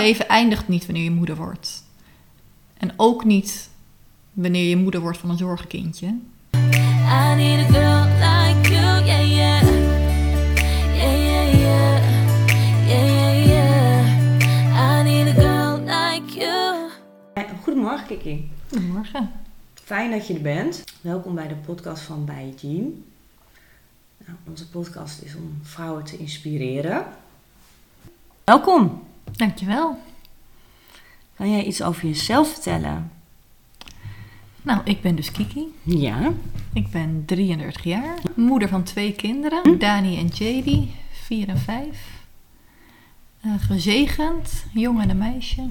leven eindigt niet wanneer je moeder wordt. En ook niet wanneer je moeder wordt van een zorgenkindje. I need a girl like you, yeah, yeah. Yeah, yeah, yeah. Yeah, yeah, yeah. I need a girl like you. Goedemorgen, Kiki. Goedemorgen. Fijn dat je er bent. Welkom bij de podcast van Bij Jean. Nou, onze podcast is om vrouwen te inspireren. Welkom. Dankjewel. Kan jij iets over jezelf vertellen? Nou, ik ben dus Kiki. Ja. Ik ben 33 jaar. Moeder van twee kinderen. Dani en JD, 4 en 5. Eh, gezegend, jong en een meisje.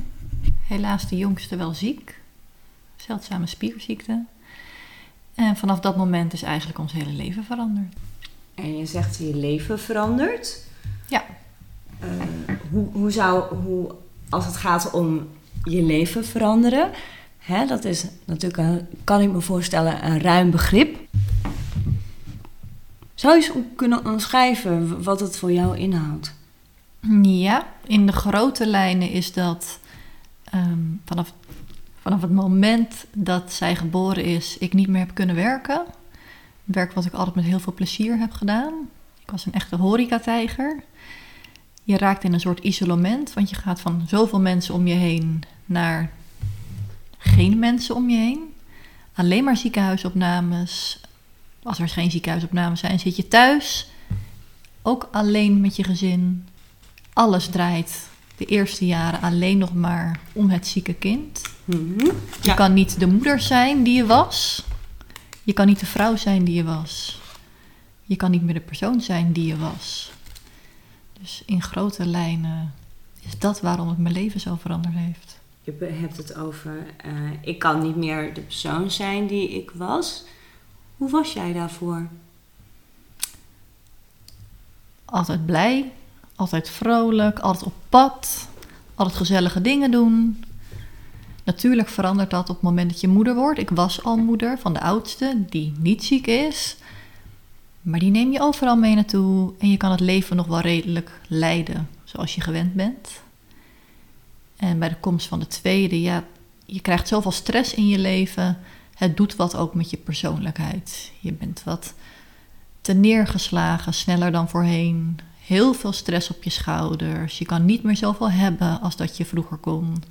Helaas de jongste wel ziek. Zeldzame spierziekte. En vanaf dat moment is eigenlijk ons hele leven veranderd. En je zegt je leven verandert. Ja. Hoe, hoe zou, hoe, als het gaat om je leven veranderen, hè, dat is natuurlijk, een, kan ik me voorstellen, een ruim begrip. Zou je eens kunnen omschrijven wat het voor jou inhoudt? Ja, in de grote lijnen is dat ehm, vanaf, vanaf het moment dat zij geboren is, ik niet meer heb kunnen werken. Werk wat ik altijd met heel veel plezier heb gedaan. Ik was een echte horecatijger. Je raakt in een soort isolement, want je gaat van zoveel mensen om je heen naar geen mensen om je heen. Alleen maar ziekenhuisopnames. Als er geen ziekenhuisopnames zijn, zit je thuis. Ook alleen met je gezin. Alles draait de eerste jaren alleen nog maar om het zieke kind. Je Ja. kan niet de moeder zijn die je was. Je kan niet de vrouw zijn die je was. Je kan niet meer de persoon zijn die je was. Dus in grote lijnen is dat waarom het mijn leven zo veranderd heeft. Je hebt het over, eh, ik kan niet meer de persoon zijn die ik was. Hoe was jij daarvoor? Altijd blij, altijd vrolijk, altijd op pad, altijd gezellige dingen doen. Natuurlijk verandert dat op het moment dat je moeder wordt. Ik was al moeder van de oudste, die niet ziek is. Maar die neem je overal mee naartoe en je kan het leven nog wel redelijk leiden zoals je gewend bent. En bij de komst van de tweede, ja, je krijgt zoveel stress in je leven. Het doet wat ook met je persoonlijkheid. Je bent wat te neergeslagen, sneller dan voorheen. Heel veel stress op je schouders. Je kan niet meer zoveel hebben als dat je vroeger kon.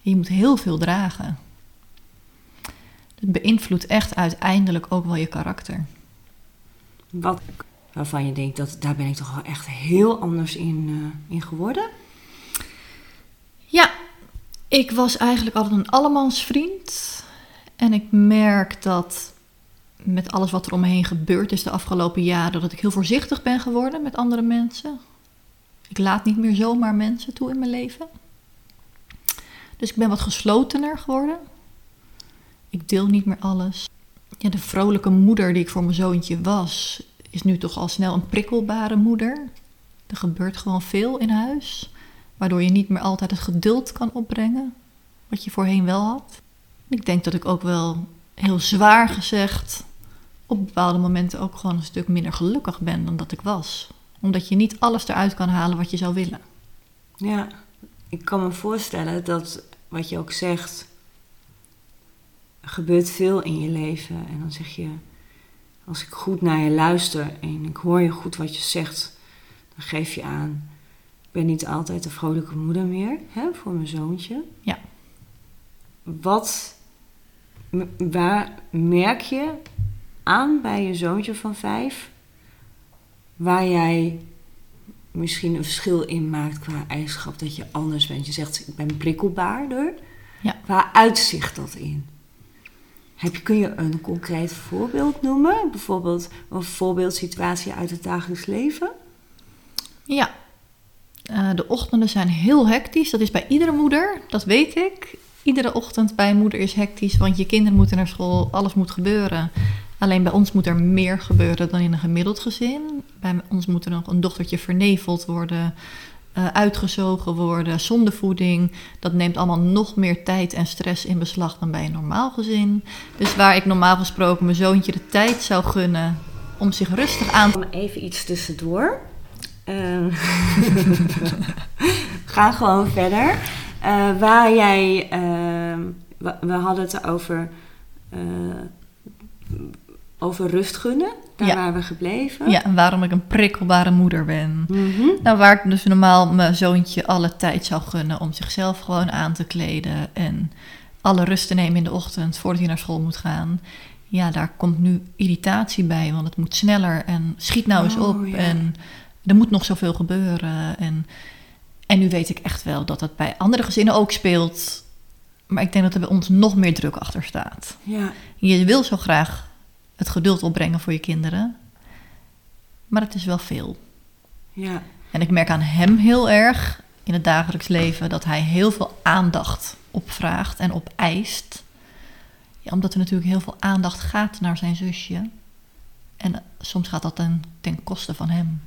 Je moet heel veel dragen. Het beïnvloedt echt uiteindelijk ook wel je karakter. Wat waarvan je denkt, dat, daar ben ik toch wel echt heel anders in, eh, in geworden? Ja, ik was eigenlijk altijd een allemansvriend. En ik merk dat met alles wat er om me heen gebeurd is de afgelopen jaren, dat ik heel voorzichtig ben geworden met andere mensen. Ik laat niet meer zomaar mensen toe in mijn leven. Dus ik ben wat geslotener geworden. Ik deel niet meer alles. Ja, de vrolijke moeder die ik voor mijn zoontje was, is nu toch al snel een prikkelbare moeder. Er gebeurt gewoon veel in huis waardoor je niet meer altijd het geduld kan opbrengen, wat je voorheen wel had. Ik denk dat ik ook wel heel zwaar gezegd op bepaalde momenten ook gewoon een stuk minder gelukkig ben dan dat ik was. Omdat je niet alles eruit kan halen wat je zou willen. Ja, ik kan me voorstellen dat wat je ook zegt, gebeurt veel in je leven. En dan zeg je, als ik goed naar je luister en ik hoor je goed wat je zegt, dan geef je aan, ik ben niet altijd de vrolijke moeder meer hè, voor mijn zoontje. Ja. Wat, waar merk je aan bij je zoontje van vijf, waar jij misschien een verschil in maakt qua eigenschap dat je anders bent. Je zegt, ik ben prikkelbaarder. Ja. Waar uitzicht dat in? Heb kun je een concreet voorbeeld noemen? Bijvoorbeeld een voorbeeldsituatie uit het dagelijks leven? Ja, Eh, de ochtenden zijn heel hectisch. Dat is bij iedere moeder, dat weet ik. Iedere ochtend bij moeder is hectisch, want je kinderen moeten naar school, alles moet gebeuren. Alleen bij ons moet er meer gebeuren dan in een gemiddeld gezin. Bij ons moet er nog een dochtertje verneveld worden, eh, uitgezogen worden, zonder voeding. Dat neemt allemaal nog meer tijd en stress in beslag dan bij een normaal gezin. Dus waar ik normaal gesproken mijn zoontje de tijd zou gunnen om zich rustig aan te... Even iets tussendoor. Eh, ga gewoon verder. Eh, waar jij, we, we hadden het over, over rust gunnen. Daar Ja. waren we gebleven. Ja, en waarom ik een prikkelbare moeder ben. Mhm. Nou, waar ik dus normaal mijn zoontje alle tijd zou gunnen om zichzelf gewoon aan te kleden en alle rust te nemen in de ochtend voordat hij naar school moet gaan. Ja, daar komt nu irritatie bij, want het moet sneller en schiet nou eens Oh, op ja. en er moet nog zoveel gebeuren. En, en nu weet ik echt wel dat dat bij andere gezinnen ook speelt, maar ik denk dat er bij ons nog meer druk achter staat. Ja, Je wil zo graag het geduld opbrengen voor je kinderen, maar het is wel veel. ja, En ik merk aan hem heel erg in het dagelijks leven dat hij heel veel aandacht opvraagt en opeist. Ja, omdat er natuurlijk heel veel aandacht gaat naar zijn zusje. En soms gaat dat ten, ten koste van hem.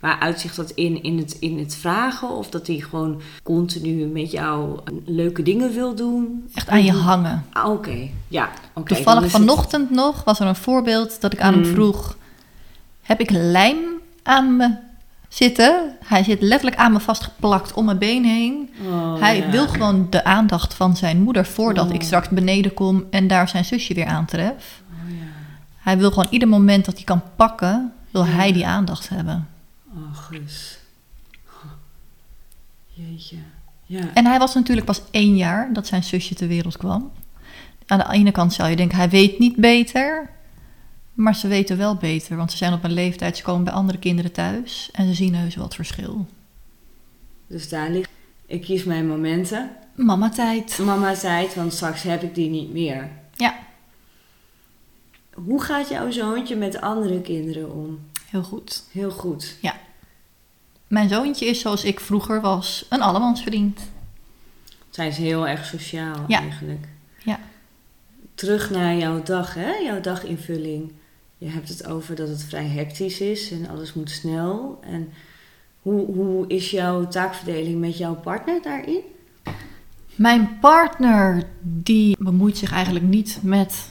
Waar uitzicht dat in, in, het, in het vragen? Of dat hij gewoon continu met jou leuke dingen wil doen? Echt aan je hangen. Ah, Oké, ja. oké, Toevallig het- vanochtend nog was er een voorbeeld dat ik aan hem Mm. vroeg: Heb ik lijm aan me zitten? Hij zit letterlijk aan me vastgeplakt om mijn been heen. Oh, Hij ja. wil gewoon de aandacht van zijn moeder voordat Oh. ik straks beneden kom en daar zijn zusje weer aantref. Oh, ja. Hij wil gewoon ieder moment dat hij kan pakken, wil Ja. hij die aandacht hebben. Oh. Jeetje. Ja. En hij was natuurlijk pas één jaar dat zijn zusje ter wereld kwam. Aan de ene kant zou je denken, hij weet niet beter. Maar ze weten wel beter, want ze zijn op een leeftijd, ze komen bij andere kinderen thuis en ze zien heus het verschil. Dus daar ligt... Ik kies mijn momenten. Mama tijd. Mama zei het, want straks heb ik die niet meer. Ja, Hoe gaat jouw zoontje met andere kinderen om? heel goed. Heel goed. Mijn zoontje is zoals ik vroeger was, een allemansvriend. Zij is heel erg sociaal Ja. eigenlijk. Ja. Terug naar jouw dag, hè? Jouw daginvulling. Je hebt het over dat het vrij hectisch is en alles moet snel. En hoe, hoe is jouw taakverdeling met jouw partner daarin? Mijn partner, die bemoeit zich eigenlijk niet met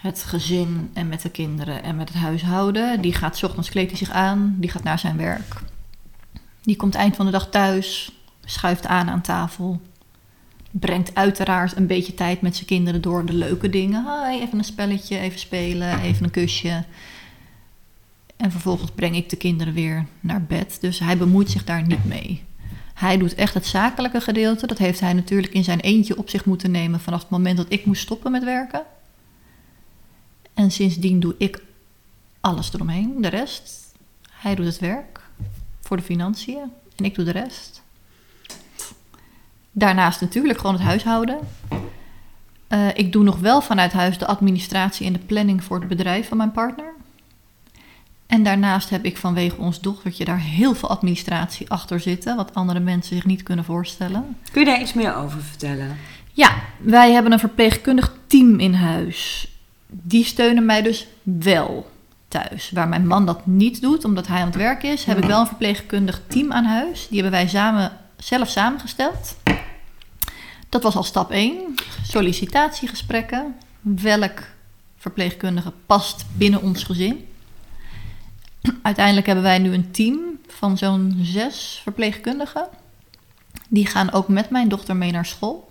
het gezin en met de kinderen en met het huishouden. Die gaat 's ochtends kleedt hij zich aan, die gaat naar zijn werk. Die komt eind van de dag thuis, schuift aan aan tafel. Brengt uiteraard een beetje tijd met zijn kinderen door de leuke dingen. Hi, even een spelletje, even spelen, even een kusje. En vervolgens breng ik de kinderen weer naar bed. Dus hij bemoeit zich daar niet mee. Hij doet echt het zakelijke gedeelte. Dat heeft hij natuurlijk in zijn eentje op zich moeten nemen vanaf het moment dat ik moest stoppen met werken. En sindsdien doe ik alles eromheen, de rest. Hij doet het werk voor de financiën en ik doe de rest. Daarnaast natuurlijk gewoon het huishouden. Eh, ik doe nog wel vanuit huis de administratie en de planning voor het bedrijf van mijn partner. En daarnaast heb ik vanwege ons dochtertje daar heel veel administratie achter zitten, wat andere mensen zich niet kunnen voorstellen. Kun je daar iets meer over vertellen? Ja, wij hebben een verpleegkundig team in huis. Die steunen mij dus wel thuis. Waar mijn man dat niet doet, omdat hij aan het werk is, heb ik wel een verpleegkundig team aan huis. Die hebben wij samen, zelf samengesteld. Dat was al stap 1. Sollicitatiegesprekken. Welk verpleegkundige past binnen ons gezin? Uiteindelijk hebben wij nu een team van zo'n zes verpleegkundigen. Die gaan ook met mijn dochter mee naar school.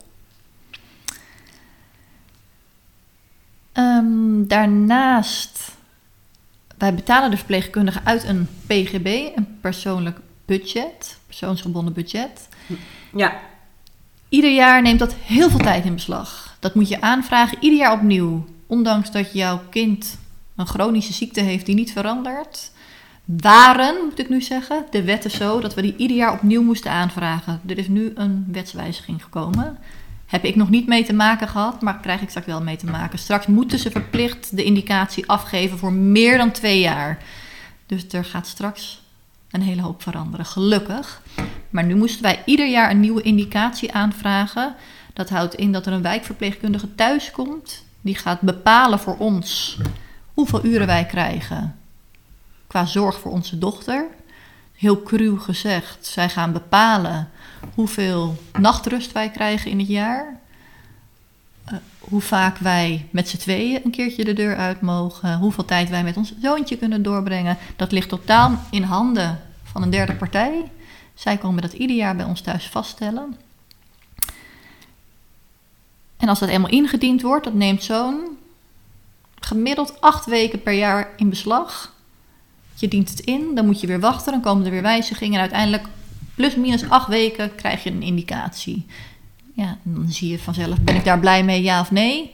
Ehm, daarnaast, wij betalen de verpleegkundige uit een PGB, een persoonlijk budget, persoonsgebonden budget. Ja. Ieder jaar neemt dat heel veel tijd in beslag. Dat moet je aanvragen, ieder jaar opnieuw. Ondanks dat jouw kind een chronische ziekte heeft die niet verandert, waren, moet ik nu zeggen, de wetten zo dat we die ieder jaar opnieuw moesten aanvragen. Er is nu een wetswijziging gekomen. Heb ik nog niet mee te maken gehad, maar krijg ik straks wel mee te maken. Straks moeten ze verplicht de indicatie afgeven voor meer dan twee jaar. Dus er gaat straks een hele hoop veranderen, gelukkig. Maar nu moesten wij ieder jaar een nieuwe indicatie aanvragen. Dat houdt in dat er een wijkverpleegkundige thuis komt. Die gaat bepalen voor ons hoeveel uren wij krijgen qua zorg voor onze dochter. Heel cru gezegd, zij gaan bepalen hoeveel nachtrust wij krijgen in het jaar. Eh, hoe vaak wij met z'n tweeën een keertje de deur uit mogen. Hoeveel tijd wij met ons zoontje kunnen doorbrengen. Dat ligt totaal in handen van een derde partij. Zij komen dat ieder jaar bij ons thuis vaststellen. En als dat eenmaal ingediend wordt, dat neemt zo'n gemiddeld acht weken per jaar in beslag. Je dient het in, dan moet je weer wachten, dan komen er weer wijzigingen en uiteindelijk plus minus acht weken krijg je een indicatie. Ja, dan zie je vanzelf, ben ik daar blij mee, ja of nee?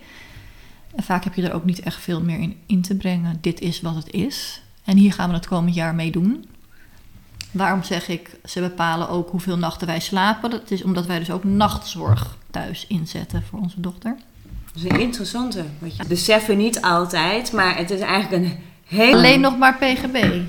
En vaak heb je er ook niet echt veel meer in, in te brengen. Dit is wat het is. En hier gaan we het komend jaar mee doen. Waarom zeg ik, ze bepalen ook hoeveel nachten wij slapen? Dat is omdat wij dus ook nachtzorg thuis inzetten voor onze dochter. Dat is een interessante. Wat je beseffen niet altijd, maar het is eigenlijk een hele... Alleen nog maar PGB.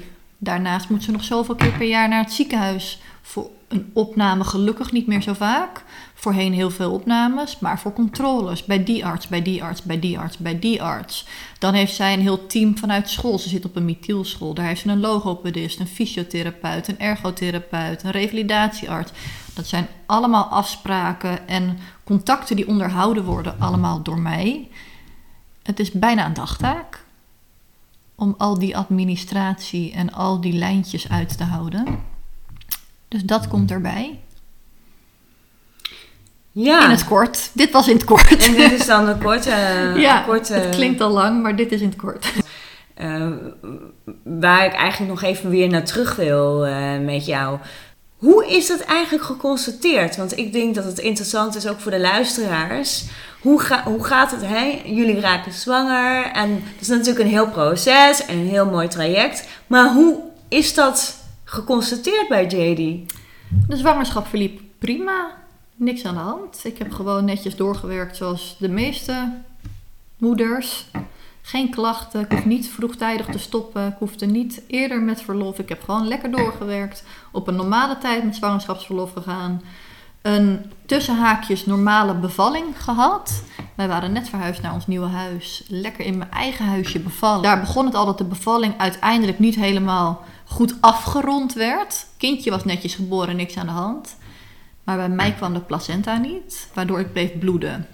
Daarnaast moet ze nog zoveel keer per jaar naar het ziekenhuis voor een opname. Gelukkig niet meer zo vaak. Voorheen heel veel opnames, maar voor controles. Bij die arts, bij die arts, bij die arts, bij die arts. Dan heeft zij een heel team vanuit school. Ze zit op een mithielschool. Daar heeft ze een logopedist, een fysiotherapeut, een ergotherapeut, een revalidatiearts. Dat zijn allemaal afspraken en contacten die onderhouden worden, allemaal door mij. Het is bijna een dagtaak om al die administratie en al die lijntjes uit te houden. Dus dat komt erbij. Ja, In het kort. Dit was in het kort. en dit is dan een korte... ja, korte het klinkt al lang, maar dit is in het kort. eh, waar ik eigenlijk nog even weer naar terug wil eh, met jou. Hoe is dat eigenlijk geconstateerd? Want ik denk dat het interessant is ook voor de luisteraars. Hoe, ga, hoe gaat het? Hè? Jullie raken zwanger en dat is natuurlijk een heel proces en een heel mooi traject. Maar hoe is dat geconstateerd bij JD? De zwangerschap verliep prima. Niks aan de hand. Ik heb gewoon netjes doorgewerkt zoals de meeste moeders. Geen klachten. Ik hoef niet vroegtijdig te stoppen. Ik hoefde niet eerder met verlof. Ik heb gewoon lekker doorgewerkt. Op een normale tijd met zwangerschapsverlof gegaan. Een tussenhaakjes normale bevalling gehad. Wij waren net verhuisd naar ons nieuwe huis. Lekker in mijn eigen huisje bevallen. Daar begon het al dat de bevalling uiteindelijk niet helemaal goed afgerond werd. Kindje was netjes geboren, niks aan de hand. Maar bij mij kwam de placenta niet, waardoor ik bleef bloeden.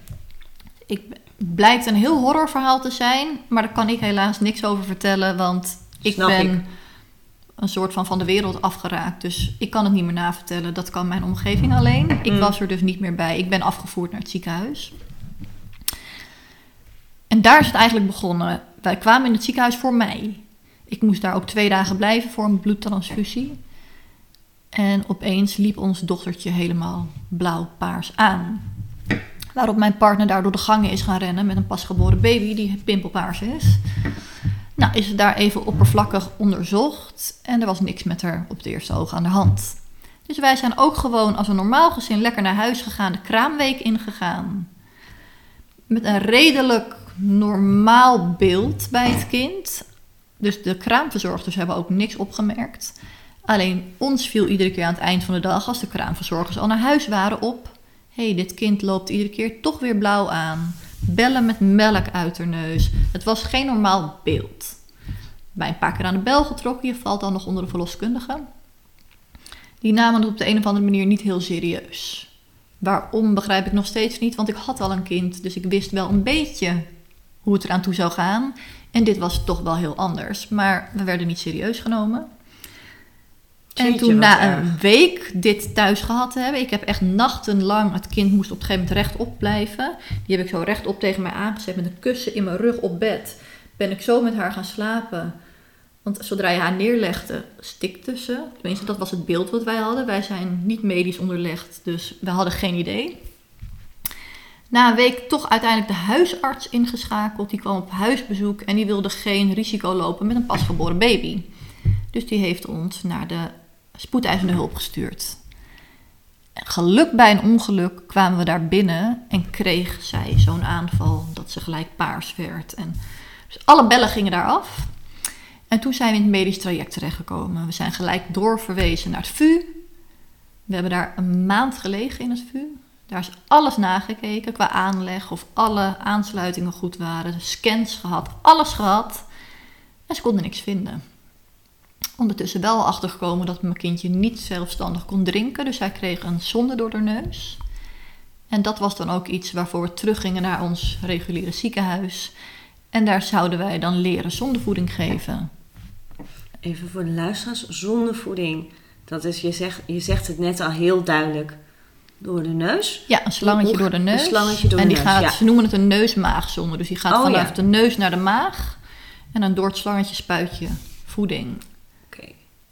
Ik, blijkt een heel horrorverhaal te zijn, maar daar kan ik helaas niks over vertellen, want ik Snap ben ik. een soort van van de wereld afgeraakt. Dus ik kan het niet meer navertellen. Dat kan mijn omgeving alleen. Ik Mm. was er dus niet meer bij. Ik ben afgevoerd naar het ziekenhuis. En daar is het eigenlijk begonnen. Wij kwamen in het ziekenhuis voor mij. Ik moest daar ook twee dagen blijven voor een bloedtransfusie. En opeens liep ons dochtertje helemaal blauw-paars aan. Waarop mijn partner daar door de gangen is gaan rennen met een pasgeboren baby die pimpelpaars is. Nou, is het daar even oppervlakkig onderzocht en er was niks met haar op het eerste oog aan de hand. Dus wij zijn ook gewoon als een normaal gezin lekker naar huis gegaan, de kraamweek ingegaan. Met een redelijk normaal beeld bij het kind. Dus de kraamverzorgers hebben ook niks opgemerkt. Alleen ons viel iedere keer aan het eind van de dag, als de kraamverzorgers al naar huis waren, op. Hey, dit kind loopt iedere keer toch weer blauw aan. Bellen met melk uit haar neus. Het was geen normaal beeld. Bij een paar keer aan de bel getrokken, je valt dan nog onder de verloskundige. Die namen het op de een of andere manier niet heel serieus. Waarom begrijp ik nog steeds niet, want ik had al een kind, dus ik wist wel een beetje hoe het eraan toe zou gaan. En dit was toch wel heel anders, maar we werden niet serieus genomen. En toen na erg. een week dit thuis gehad te hebben, ik heb echt nachtenlang, het kind moest op een gegeven moment rechtop blijven. Die heb ik zo rechtop tegen mij aangezet met een kussen in mijn rug op bed. Ben ik zo met haar gaan slapen. Want zodra je haar neerlegde, stikte ze. Tenminste, dat was het beeld wat wij hadden. Wij zijn niet medisch onderlegd, dus we hadden geen idee. Na een week toch uiteindelijk de huisarts ingeschakeld. Die kwam op huisbezoek en die wilde geen risico lopen met een pasgeboren baby. Dus die heeft ons naar de spoedeisende hulp gestuurd. Geluk bij een ongeluk kwamen we daar binnen en kreeg zij zo'n aanval dat ze gelijk paars werd. En dus alle bellen gingen daar af. En toen zijn we in het medisch traject terechtgekomen. We zijn gelijk doorverwezen naar het VU. We hebben daar een maand gelegen in het VU. Daar is alles nagekeken qua aanleg, of alle aansluitingen goed waren. Scans gehad, alles gehad. En ze konden niks vinden. Ondertussen wel achtergekomen dat mijn kindje niet zelfstandig kon drinken. Dus hij kreeg een zonde door de neus. En dat was dan ook iets waarvoor we teruggingen naar ons reguliere ziekenhuis. En daar zouden wij dan leren zondevoeding geven. Even voor de luisteraars, zondevoeding. Dat is, je zegt, je zegt het net al heel duidelijk. Door de neus. Ja, een slangetje door de een neus. slangetje door en de die neus, gaat, ja. ze noemen het een neusmaagzonde. Dus die gaat Oh, vanaf ja. de neus naar de maag. En dan door het slangetje spuit je voeding.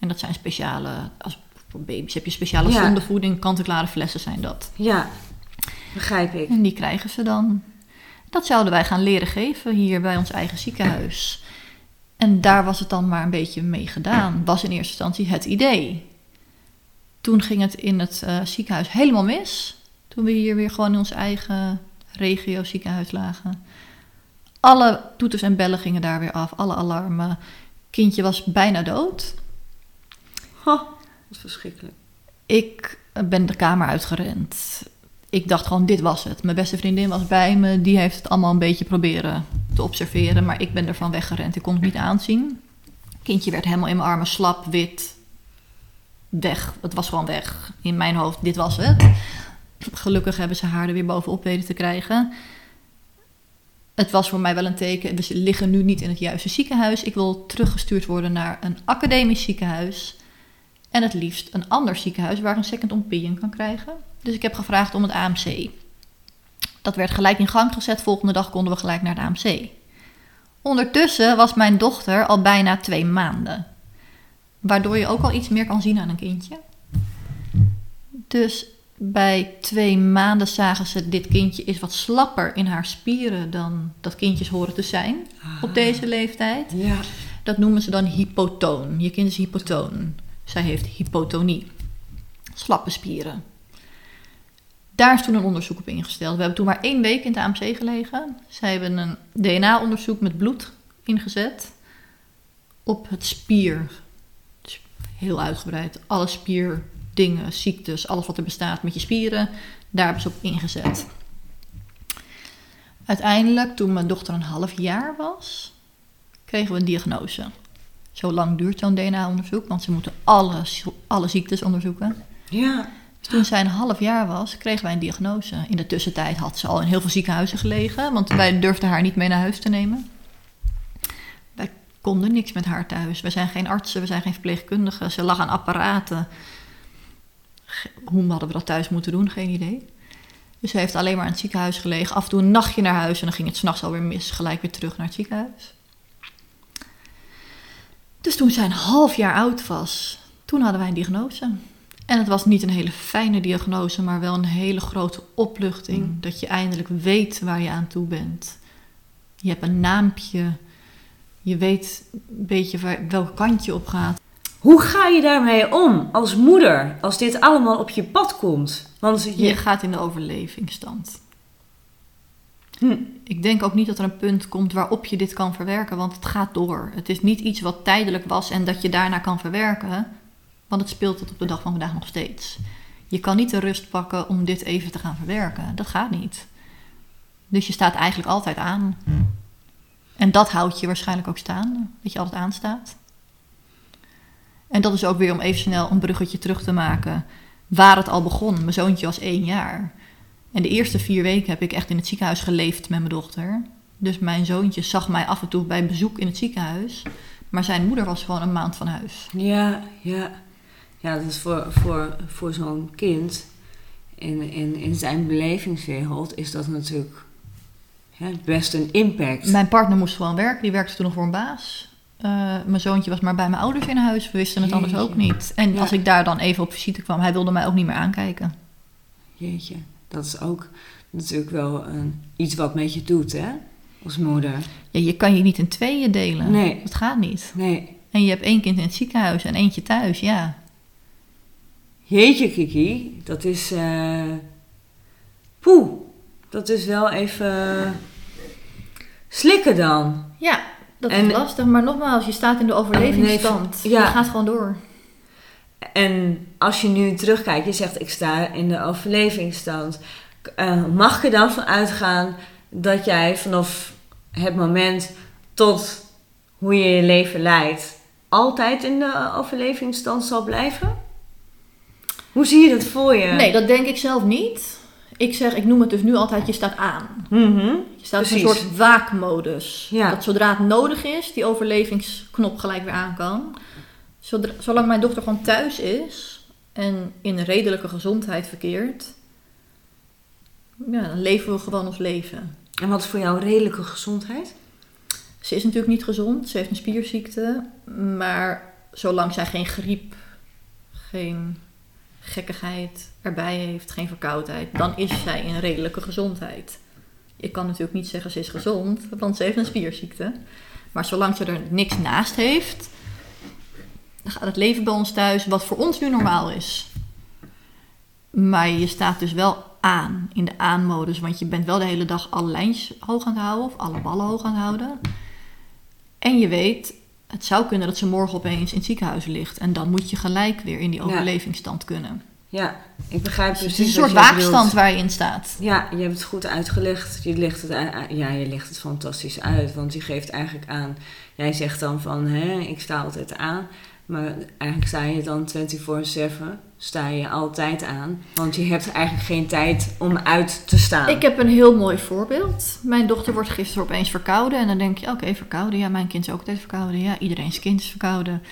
En dat zijn speciale, als voor baby's heb je speciale Ja. zondevoeding. Kant-en-klare flessen zijn dat. Ja, begrijp ik. En die krijgen ze dan. Dat zouden wij gaan leren geven hier bij ons eigen ziekenhuis. En daar was het dan maar een beetje mee gedaan. Was in eerste instantie het idee. Toen ging het in het eh, ziekenhuis helemaal mis. Toen we hier weer gewoon in ons eigen regio ziekenhuis lagen. Alle toeters en bellen gingen daar weer af. Alle alarmen. Kindje was bijna dood. Oh, wat verschrikkelijk. Ik ben de kamer uitgerend. Ik dacht gewoon, dit was het. Mijn beste vriendin was bij me. Die heeft het allemaal een beetje proberen te observeren. Maar ik ben ervan weggerend. Ik kon het niet aanzien. Kindje werd helemaal in mijn armen slap, wit. Weg. Het was gewoon weg. In mijn hoofd, dit was het. Gelukkig hebben ze haar er weer bovenop weten te krijgen. Het was voor mij wel een teken. We liggen nu niet in het juiste ziekenhuis. Ik wil teruggestuurd worden naar een academisch ziekenhuis. En het liefst een ander ziekenhuis waar een second opinion kan krijgen. Dus ik heb gevraagd om het AMC. Dat werd gelijk in gang gezet. Volgende dag konden we gelijk naar het AMC. Ondertussen was mijn dochter al bijna twee maanden. Waardoor je ook al iets meer kan zien aan een kindje. Dus bij twee maanden zagen ze, dit kindje is wat slapper in haar spieren dan dat kindjes horen te zijn op deze leeftijd. Ja. Dat noemen ze dan hypotoon. Je kind is hypotoon. Zij heeft hypotonie. Slappe spieren. Daar is toen een onderzoek op ingesteld. We hebben toen maar één week in het AMC gelegen. Zij hebben een DNA-onderzoek met bloed ingezet. Op het spier. Heel uitgebreid. Alle spierdingen, ziektes, alles wat er bestaat met je spieren. Daar hebben ze op ingezet. Uiteindelijk, toen mijn dochter een half jaar was, kregen we een diagnose. Zo lang duurt zo'n DNA-onderzoek, want ze moeten alle, alle ziektes onderzoeken. Ja. Dus toen zij een half jaar was, kregen wij een diagnose. In de tussentijd had ze al in heel veel ziekenhuizen gelegen, want wij durfden haar niet mee naar huis te nemen. Wij konden niks met haar thuis. We zijn geen artsen, we zijn geen verpleegkundigen. Ze lag aan apparaten. Hoe hadden we dat thuis moeten doen? Geen idee. Dus ze heeft alleen maar in het ziekenhuis gelegen. Af en toe een nachtje naar huis en dan ging het s'nachts alweer mis. Gelijk weer terug naar het ziekenhuis. Dus toen zij een half jaar oud was, toen hadden wij een diagnose. En het was niet een hele fijne diagnose, maar wel een hele grote opluchting. Dat je eindelijk weet waar je aan toe bent. Je hebt een naampje. Je weet een beetje waar, welke kant je op gaat. Hoe ga je daarmee om als moeder als dit allemaal op je pad komt? Want je, Je gaat in de overlevingsstand. Hm. Ik denk ook niet dat er een punt komt waarop je dit kan verwerken, want het gaat door. Het is niet iets wat tijdelijk was en dat je daarna kan verwerken, want het speelt tot op de dag van vandaag nog steeds. Je kan niet de rust pakken om dit even te gaan verwerken. Dat gaat niet. Dus je staat eigenlijk altijd aan. En dat houdt je waarschijnlijk ook staande, dat je altijd aanstaat. En dat is ook weer om even snel een bruggetje terug te maken waar het al begon. Mijn zoontje was één jaar. En de eerste vier weken heb ik echt in het ziekenhuis geleefd met mijn dochter. Dus mijn zoontje zag mij af en toe bij bezoek in het ziekenhuis. Maar zijn moeder was gewoon een maand van huis. ja, ja. Ja, dat is voor, voor, voor zo'n kind in, in, in zijn belevingswereld is dat natuurlijk hè, best een impact. Mijn partner moest gewoon werken. Die werkte toen nog voor een baas. Eh, mijn zoontje was maar bij mijn ouders in huis. We wisten het anders Jeetje. ook niet. En Ja. als ik daar dan even op visite kwam, hij wilde mij ook niet meer aankijken. Jeetje, dat is ook natuurlijk wel een, iets wat met je doet, hè? Als moeder. Ja, je kan je niet in tweeën delen. Nee. Dat gaat niet. Nee. En je hebt één kind in het ziekenhuis en eentje thuis, ja. Jeetje, Kiki, dat is. eh Poeh, dat is wel even. Slikken dan. Ja, dat En- is lastig. Maar nogmaals, je staat in de overlevingsstand. Nee, ja. Je gaat gewoon door. En als je nu terugkijkt, je zegt ik sta in de overlevingsstand. Eh, mag ik er dan van uitgaan dat jij vanaf het moment tot hoe je je leven leidt, altijd in de overlevingsstand zal blijven? Hoe zie je dat voor je? Nee, dat denk ik zelf niet. Ik zeg, ik noem het dus nu altijd, je staat aan. Mhm. Je staat in een soort waakmodus. Ja. Dat zodra het nodig is, die overlevingsknop gelijk weer aan kan. Zodra, zolang mijn dochter gewoon thuis is en in redelijke gezondheid verkeert, ja, dan leven we gewoon ons leven. En wat is voor jou redelijke gezondheid? Ze is natuurlijk niet gezond, ze heeft een spierziekte, maar zolang zij geen griep, geen gekkigheid erbij heeft, geen verkoudheid, dan is zij in redelijke gezondheid. Ik kan natuurlijk niet zeggen ze is gezond, want ze heeft een spierziekte. Maar zolang ze er niks naast heeft, dan gaat het leven bij ons thuis wat voor ons nu normaal is. Maar je staat dus wel aan in de aanmodus, want je bent wel de hele dag alle lijntjes hoog aan het houden of alle ballen hoog aan het houden. En je weet, het zou kunnen dat ze morgen opeens in het ziekenhuis ligt. En dan moet je gelijk weer in die Ja. overlevingsstand kunnen. Ja, ik begrijp Dus precies het is een soort waakstand waar je in staat. Ja, je hebt het goed uitgelegd. Je legt het, ja, je legt het fantastisch uit. Want je geeft eigenlijk aan... Jij zegt dan van, hè, ik sta altijd aan. Maar eigenlijk sta je dan 24-7. Sta je altijd aan. Want je hebt eigenlijk geen tijd om uit te staan. Ik heb een heel mooi voorbeeld. Mijn dochter wordt gisteren opeens verkouden. En dan denk je, oké, verkouden. Ja, mijn kind is ook altijd verkouden. Ja, iedereen's kind is verkouden.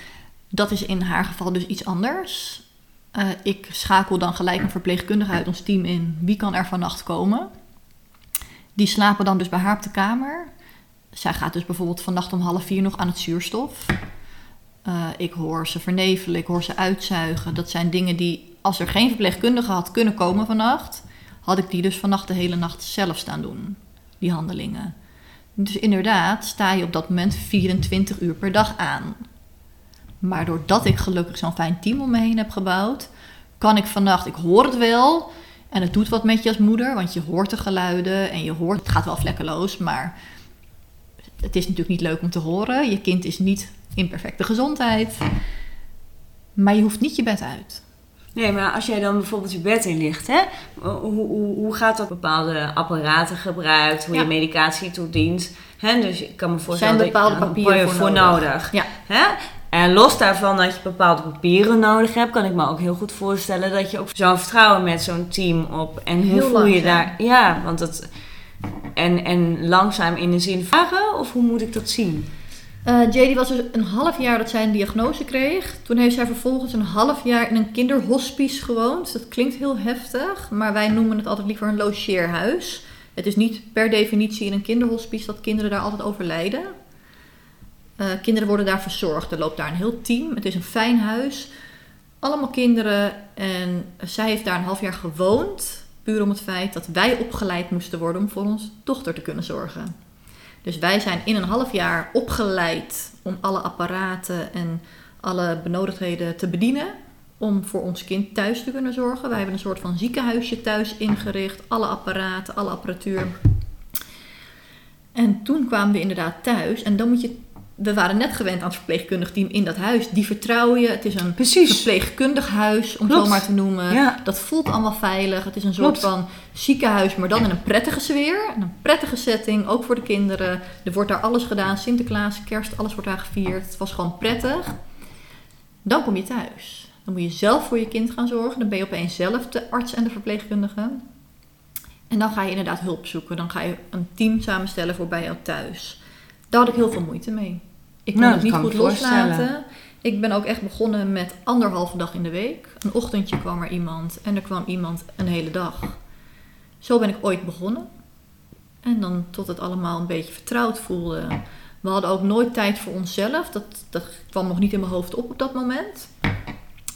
Dat is in haar geval dus iets anders. Eh, ik schakel dan gelijk een verpleegkundige uit ons team in. Wie kan er vannacht komen? Die slapen dan dus bij haar op de kamer. Zij gaat dus bijvoorbeeld vannacht om half vier nog aan het zuurstof. Eh, ik hoor ze vernevelen, ik hoor ze uitzuigen. Dat zijn dingen die, als er geen verpleegkundige had kunnen komen vannacht, had ik die dus vannacht de hele nacht zelf staan doen, die handelingen. Dus inderdaad sta je op dat moment 24 uur per dag aan. Maar doordat ik gelukkig zo'n fijn team om me heen heb gebouwd, kan ik vannacht, ik hoor het wel en het doet wat met je als moeder, want je hoort de geluiden en je hoort, het gaat wel vlekkeloos, maar het is natuurlijk niet leuk om te horen. Je kind is niet in perfecte gezondheid, maar je hoeft niet je bed uit. Nee, maar als jij dan bijvoorbeeld je bed in ligt, hè? Hoe, hoe, hoe gaat dat bepaalde apparaten gebruikt, hoe Ja. je medicatie toedient? Hè? Dus ik kan me voorstellen zijn bepaalde dat je daar papieren voor, nodig. Ja. Hè? En los daarvan dat je bepaalde papieren nodig hebt, kan ik me ook heel goed voorstellen dat je ook zo'n vertrouwen met zo'n team op. En hoe Heel voel je daar? Ja, want dat. En, en langzaam in de zin vragen, of hoe moet ik dat zien? Eh JD was dus een half jaar dat zij een diagnose kreeg. Toen heeft zij vervolgens een half jaar in een kinderhospice gewoond. Dat klinkt heel heftig, maar wij noemen het altijd liever een logeerhuis. Het is niet per definitie in een kinderhospice dat kinderen daar altijd overlijden. Eh kinderen worden daar verzorgd. Er loopt daar een heel team. Het is een fijn huis. Allemaal kinderen. En zij heeft daar een half jaar gewoond. Puur om het feit dat wij opgeleid moesten worden om voor onze dochter te kunnen zorgen. Dus wij zijn in een half jaar opgeleid om alle apparaten en alle benodigdheden te bedienen. Om voor ons kind thuis te kunnen zorgen. Wij hebben een soort van ziekenhuisje thuis ingericht. Alle apparaten, alle apparatuur. En toen kwamen we inderdaad thuis. En dan moet je. We waren net gewend aan het verpleegkundig team in dat huis. Die vertrouwen je. Het is een Precies. verpleegkundig huis, om Klopt. zo maar te noemen. Ja. Dat voelt allemaal veilig. Het is een soort Klopt. van ziekenhuis, maar dan in een prettige sfeer. En een prettige setting, ook voor de kinderen. Er wordt daar alles gedaan. Sinterklaas, kerst, alles wordt daar gevierd. Het was gewoon prettig. Dan kom je thuis. Dan moet je zelf voor je kind gaan zorgen. Dan ben je opeens zelf de arts en de verpleegkundige. En dan ga je inderdaad hulp zoeken. Dan ga je een team samenstellen voor bij jou thuis. Daar had ik heel veel moeite mee. Ik kon Nou, het niet goed loslaten. Ik ben ook echt begonnen met anderhalve dag in de week. Een ochtendje kwam er iemand en er kwam iemand een hele dag. Zo ben ik ooit begonnen. En dan tot het allemaal een beetje vertrouwd voelde. We hadden ook nooit tijd voor onszelf. Dat, dat kwam nog niet in mijn hoofd op op dat moment.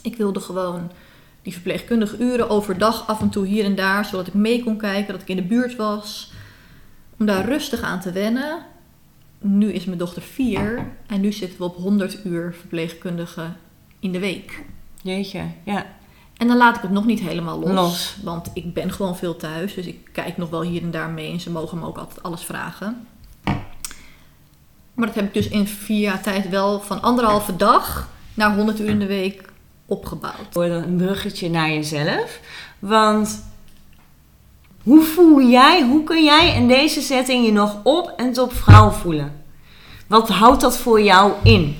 Ik wilde gewoon die verpleegkundige uren overdag af en toe hier en daar, zodat ik mee kon kijken, dat ik in de buurt was. Om daar rustig aan te wennen. Nu is mijn dochter vier en nu zitten we op 100 uur verpleegkundige in de week. Jeetje, ja. En dan laat ik het nog niet helemaal los, Los. Want ik ben gewoon veel thuis. Dus ik kijk nog wel hier en daar mee. En ze mogen me ook altijd alles vragen. Maar dat heb ik dus in vier jaar tijd wel van anderhalve dag naar 100 uur in de week opgebouwd. Voor een bruggetje naar jezelf. Want hoe voel jij, hoe kun jij in deze setting je nog op en top vrouw voelen? Wat houdt dat voor jou in?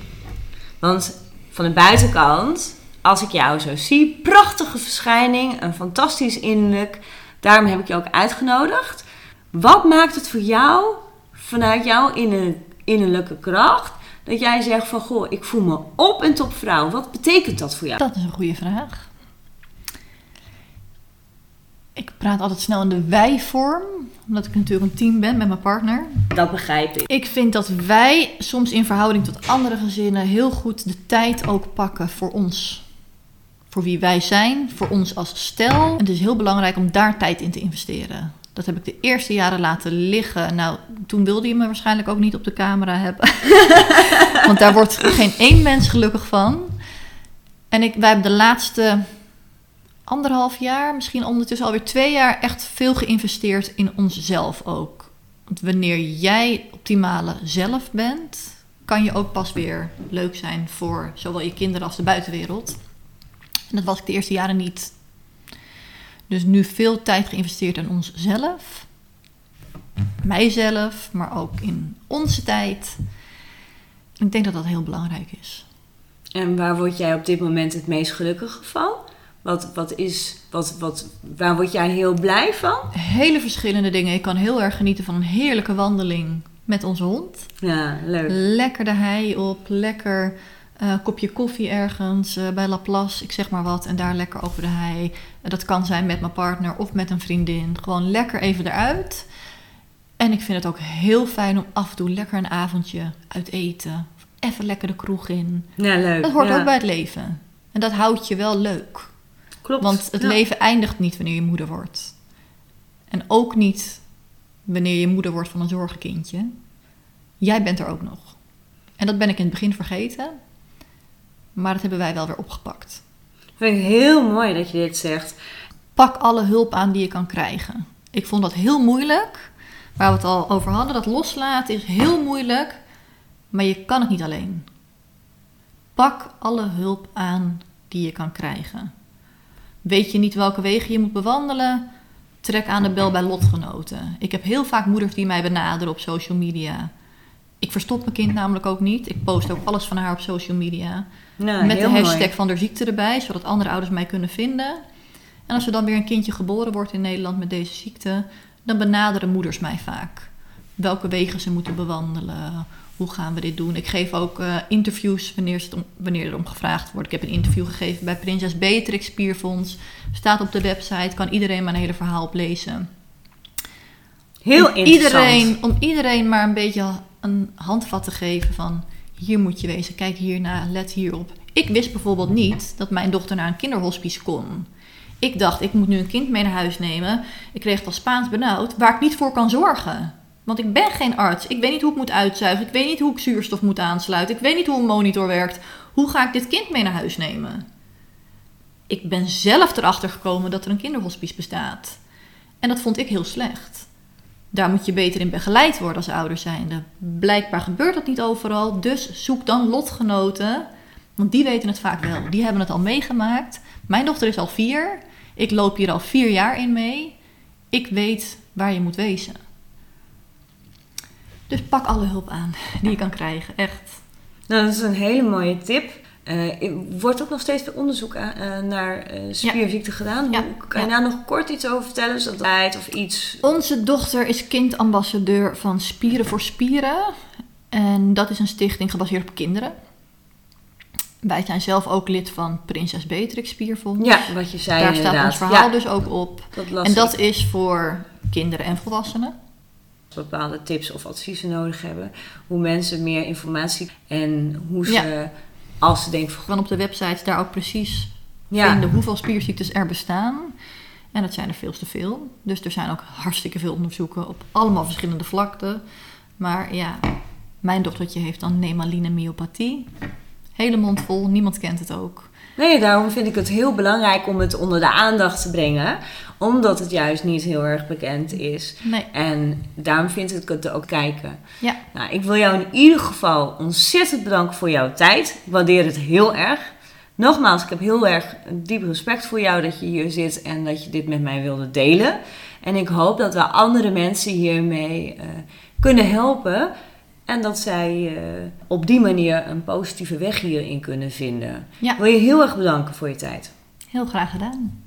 Want van de buitenkant, als ik jou zo zie, prachtige verschijning, een fantastisch innerlijk. Daarom heb ik je ook uitgenodigd. Wat maakt het voor jou, vanuit jouw inner- innerlijke kracht, dat jij zegt van, goh, ik voel me op en top vrouw. Wat betekent dat voor jou? Dat is een goede vraag. Ik praat altijd snel in de wij-vorm, omdat ik natuurlijk een team ben met mijn partner. Dat begrijp ik. Ik vind dat wij soms in verhouding tot andere gezinnen heel goed de tijd ook pakken voor ons. Voor wie wij zijn, voor ons als stel. Het is heel belangrijk om daar tijd in te investeren. Dat heb ik de eerste jaren laten liggen. Nou, toen wilde je me waarschijnlijk ook niet op de camera hebben. Want daar wordt geen één mens gelukkig van. En ik, wij hebben de laatste anderhalf jaar, misschien ondertussen alweer twee jaar, echt veel geïnvesteerd in onszelf ook. Want wanneer jij optimale zelf bent, kan je ook pas weer leuk zijn voor zowel je kinderen als de buitenwereld. En dat was ik de eerste jaren niet. Dus nu veel tijd geïnvesteerd in onszelf, mijzelf, maar ook in onze tijd. Ik denk dat dat heel belangrijk is. En waar word jij op dit moment het meest gelukkig van? Wat, wat is, wat, wat, waar word jij heel blij van? Hele verschillende dingen. Ik kan heel erg genieten van een heerlijke wandeling met onze hond. Ja, leuk. Lekker de hei op, lekker eh, kopje koffie ergens eh, bij Laplace, ik zeg maar wat, en daar lekker over de hei. Dat kan zijn met mijn partner of met een vriendin. Gewoon lekker even eruit. En ik vind het ook heel fijn om af en toe lekker een avondje uit eten. Even lekker de kroeg in. Ja, leuk. Dat hoort ja. ook bij het leven. En dat houdt je wel leuk. Klopt. Want het Ja. leven eindigt niet wanneer je moeder wordt. En ook niet wanneer je moeder wordt van een zorgenkindje. Jij bent er ook nog. En dat ben ik in het begin vergeten. Maar dat hebben wij wel weer opgepakt. Vind ik heel mooi dat je dit zegt. Pak alle hulp aan die je kan krijgen. Ik vond dat heel moeilijk. Waar we het al over hadden, dat loslaten is heel moeilijk. Maar je kan het niet alleen. Pak alle hulp aan die je kan krijgen. Weet je niet welke wegen je moet bewandelen? Trek aan de bel bij lotgenoten. Ik heb heel vaak moeders die mij benaderen op social media. Ik verstop mijn kind namelijk ook niet. Ik post ook alles van haar op social media. Nou, met de hashtag mooi. van de ziekte erbij, zodat andere ouders mij kunnen vinden. En als er dan weer een kindje geboren wordt in Nederland met deze ziekte, dan benaderen moeders mij vaak. Welke wegen ze moeten bewandelen, hoe gaan we dit doen. Ik geef ook eh, interviews wanneer, het om, wanneer er om gevraagd wordt. Ik heb een interview gegeven bij Prinses Beatrix Spierfonds. Staat op de website, kan iedereen mijn hele verhaal oplezen. Heel om interessant. iedereen, om iedereen maar een beetje een handvat te geven van hier moet je wezen, kijk hierna, let hierop. Ik wist bijvoorbeeld niet dat mijn dochter naar een kinderhospice kon. Ik dacht, ik moet nu een kind mee naar huis nemen. Ik kreeg het al Spaans benauwd, waar ik niet voor kan zorgen. Want ik ben geen arts. Ik weet niet hoe ik moet uitzuigen. Ik weet niet hoe ik zuurstof moet aansluiten. Ik weet niet hoe een monitor werkt. Hoe ga ik dit kind mee naar huis nemen? Ik ben zelf erachter gekomen dat er een kinderhospice bestaat. En dat vond ik heel slecht. Daar moet je beter in begeleid worden als ouder zijnde. Blijkbaar gebeurt dat niet overal, dus zoek dan lotgenoten. Want die weten het vaak wel. Die hebben het al meegemaakt. Mijn dochter is al vier. Ik loop hier al vier jaar in mee. Ik weet waar je moet wezen. Dus pak alle hulp aan die je kan krijgen, echt. Nou, dat is een hele mooie tip. Eh, wordt ook nog steeds veel onderzoek aan- eh, naar eh, spierziekten gedaan. Ja. Hoe, kan je Ja. daar nog kort iets over vertellen? Zodat tijd of iets... Onze dochter is kindambassadeur van Spieren voor Spieren. En dat is een stichting gebaseerd op kinderen. Wij zijn zelf ook lid van Prinses Beatrix Spierfonds. Ja, wat je zei Daar staat ons verhaal dus ook op. dat En dat ik. is voor kinderen en volwassenen. Bepaalde tips of adviezen nodig hebben. Hoe mensen meer informatie en hoe ze, Ja. als ze denken van... Van op de website daar ook precies Ja, vinden hoeveel spierziektes er bestaan. En dat zijn er veel te veel. Dus er zijn ook hartstikke veel onderzoeken op allemaal verschillende vlakten. Maar ja, mijn dochtertje heeft dan nemaline myopathie. Hele mond vol, niemand kent het ook. Nee, daarom vind ik het heel belangrijk om het onder de aandacht te brengen. Omdat het juist niet heel erg bekend is. Nee, En daarom vind ik het ook kijken. ja, Nou, ik wil jou in ieder geval ontzettend bedanken voor jouw tijd. Ik waardeer het heel erg. Nogmaals, ik heb heel erg diep respect voor jou dat je hier zit en dat je dit met mij wilde delen. En ik hoop dat we andere mensen hiermee eh, kunnen helpen. En dat zij eh, op die manier een positieve weg hierin kunnen vinden. Ja. Wil je heel erg bedanken voor je tijd. heel graag gedaan.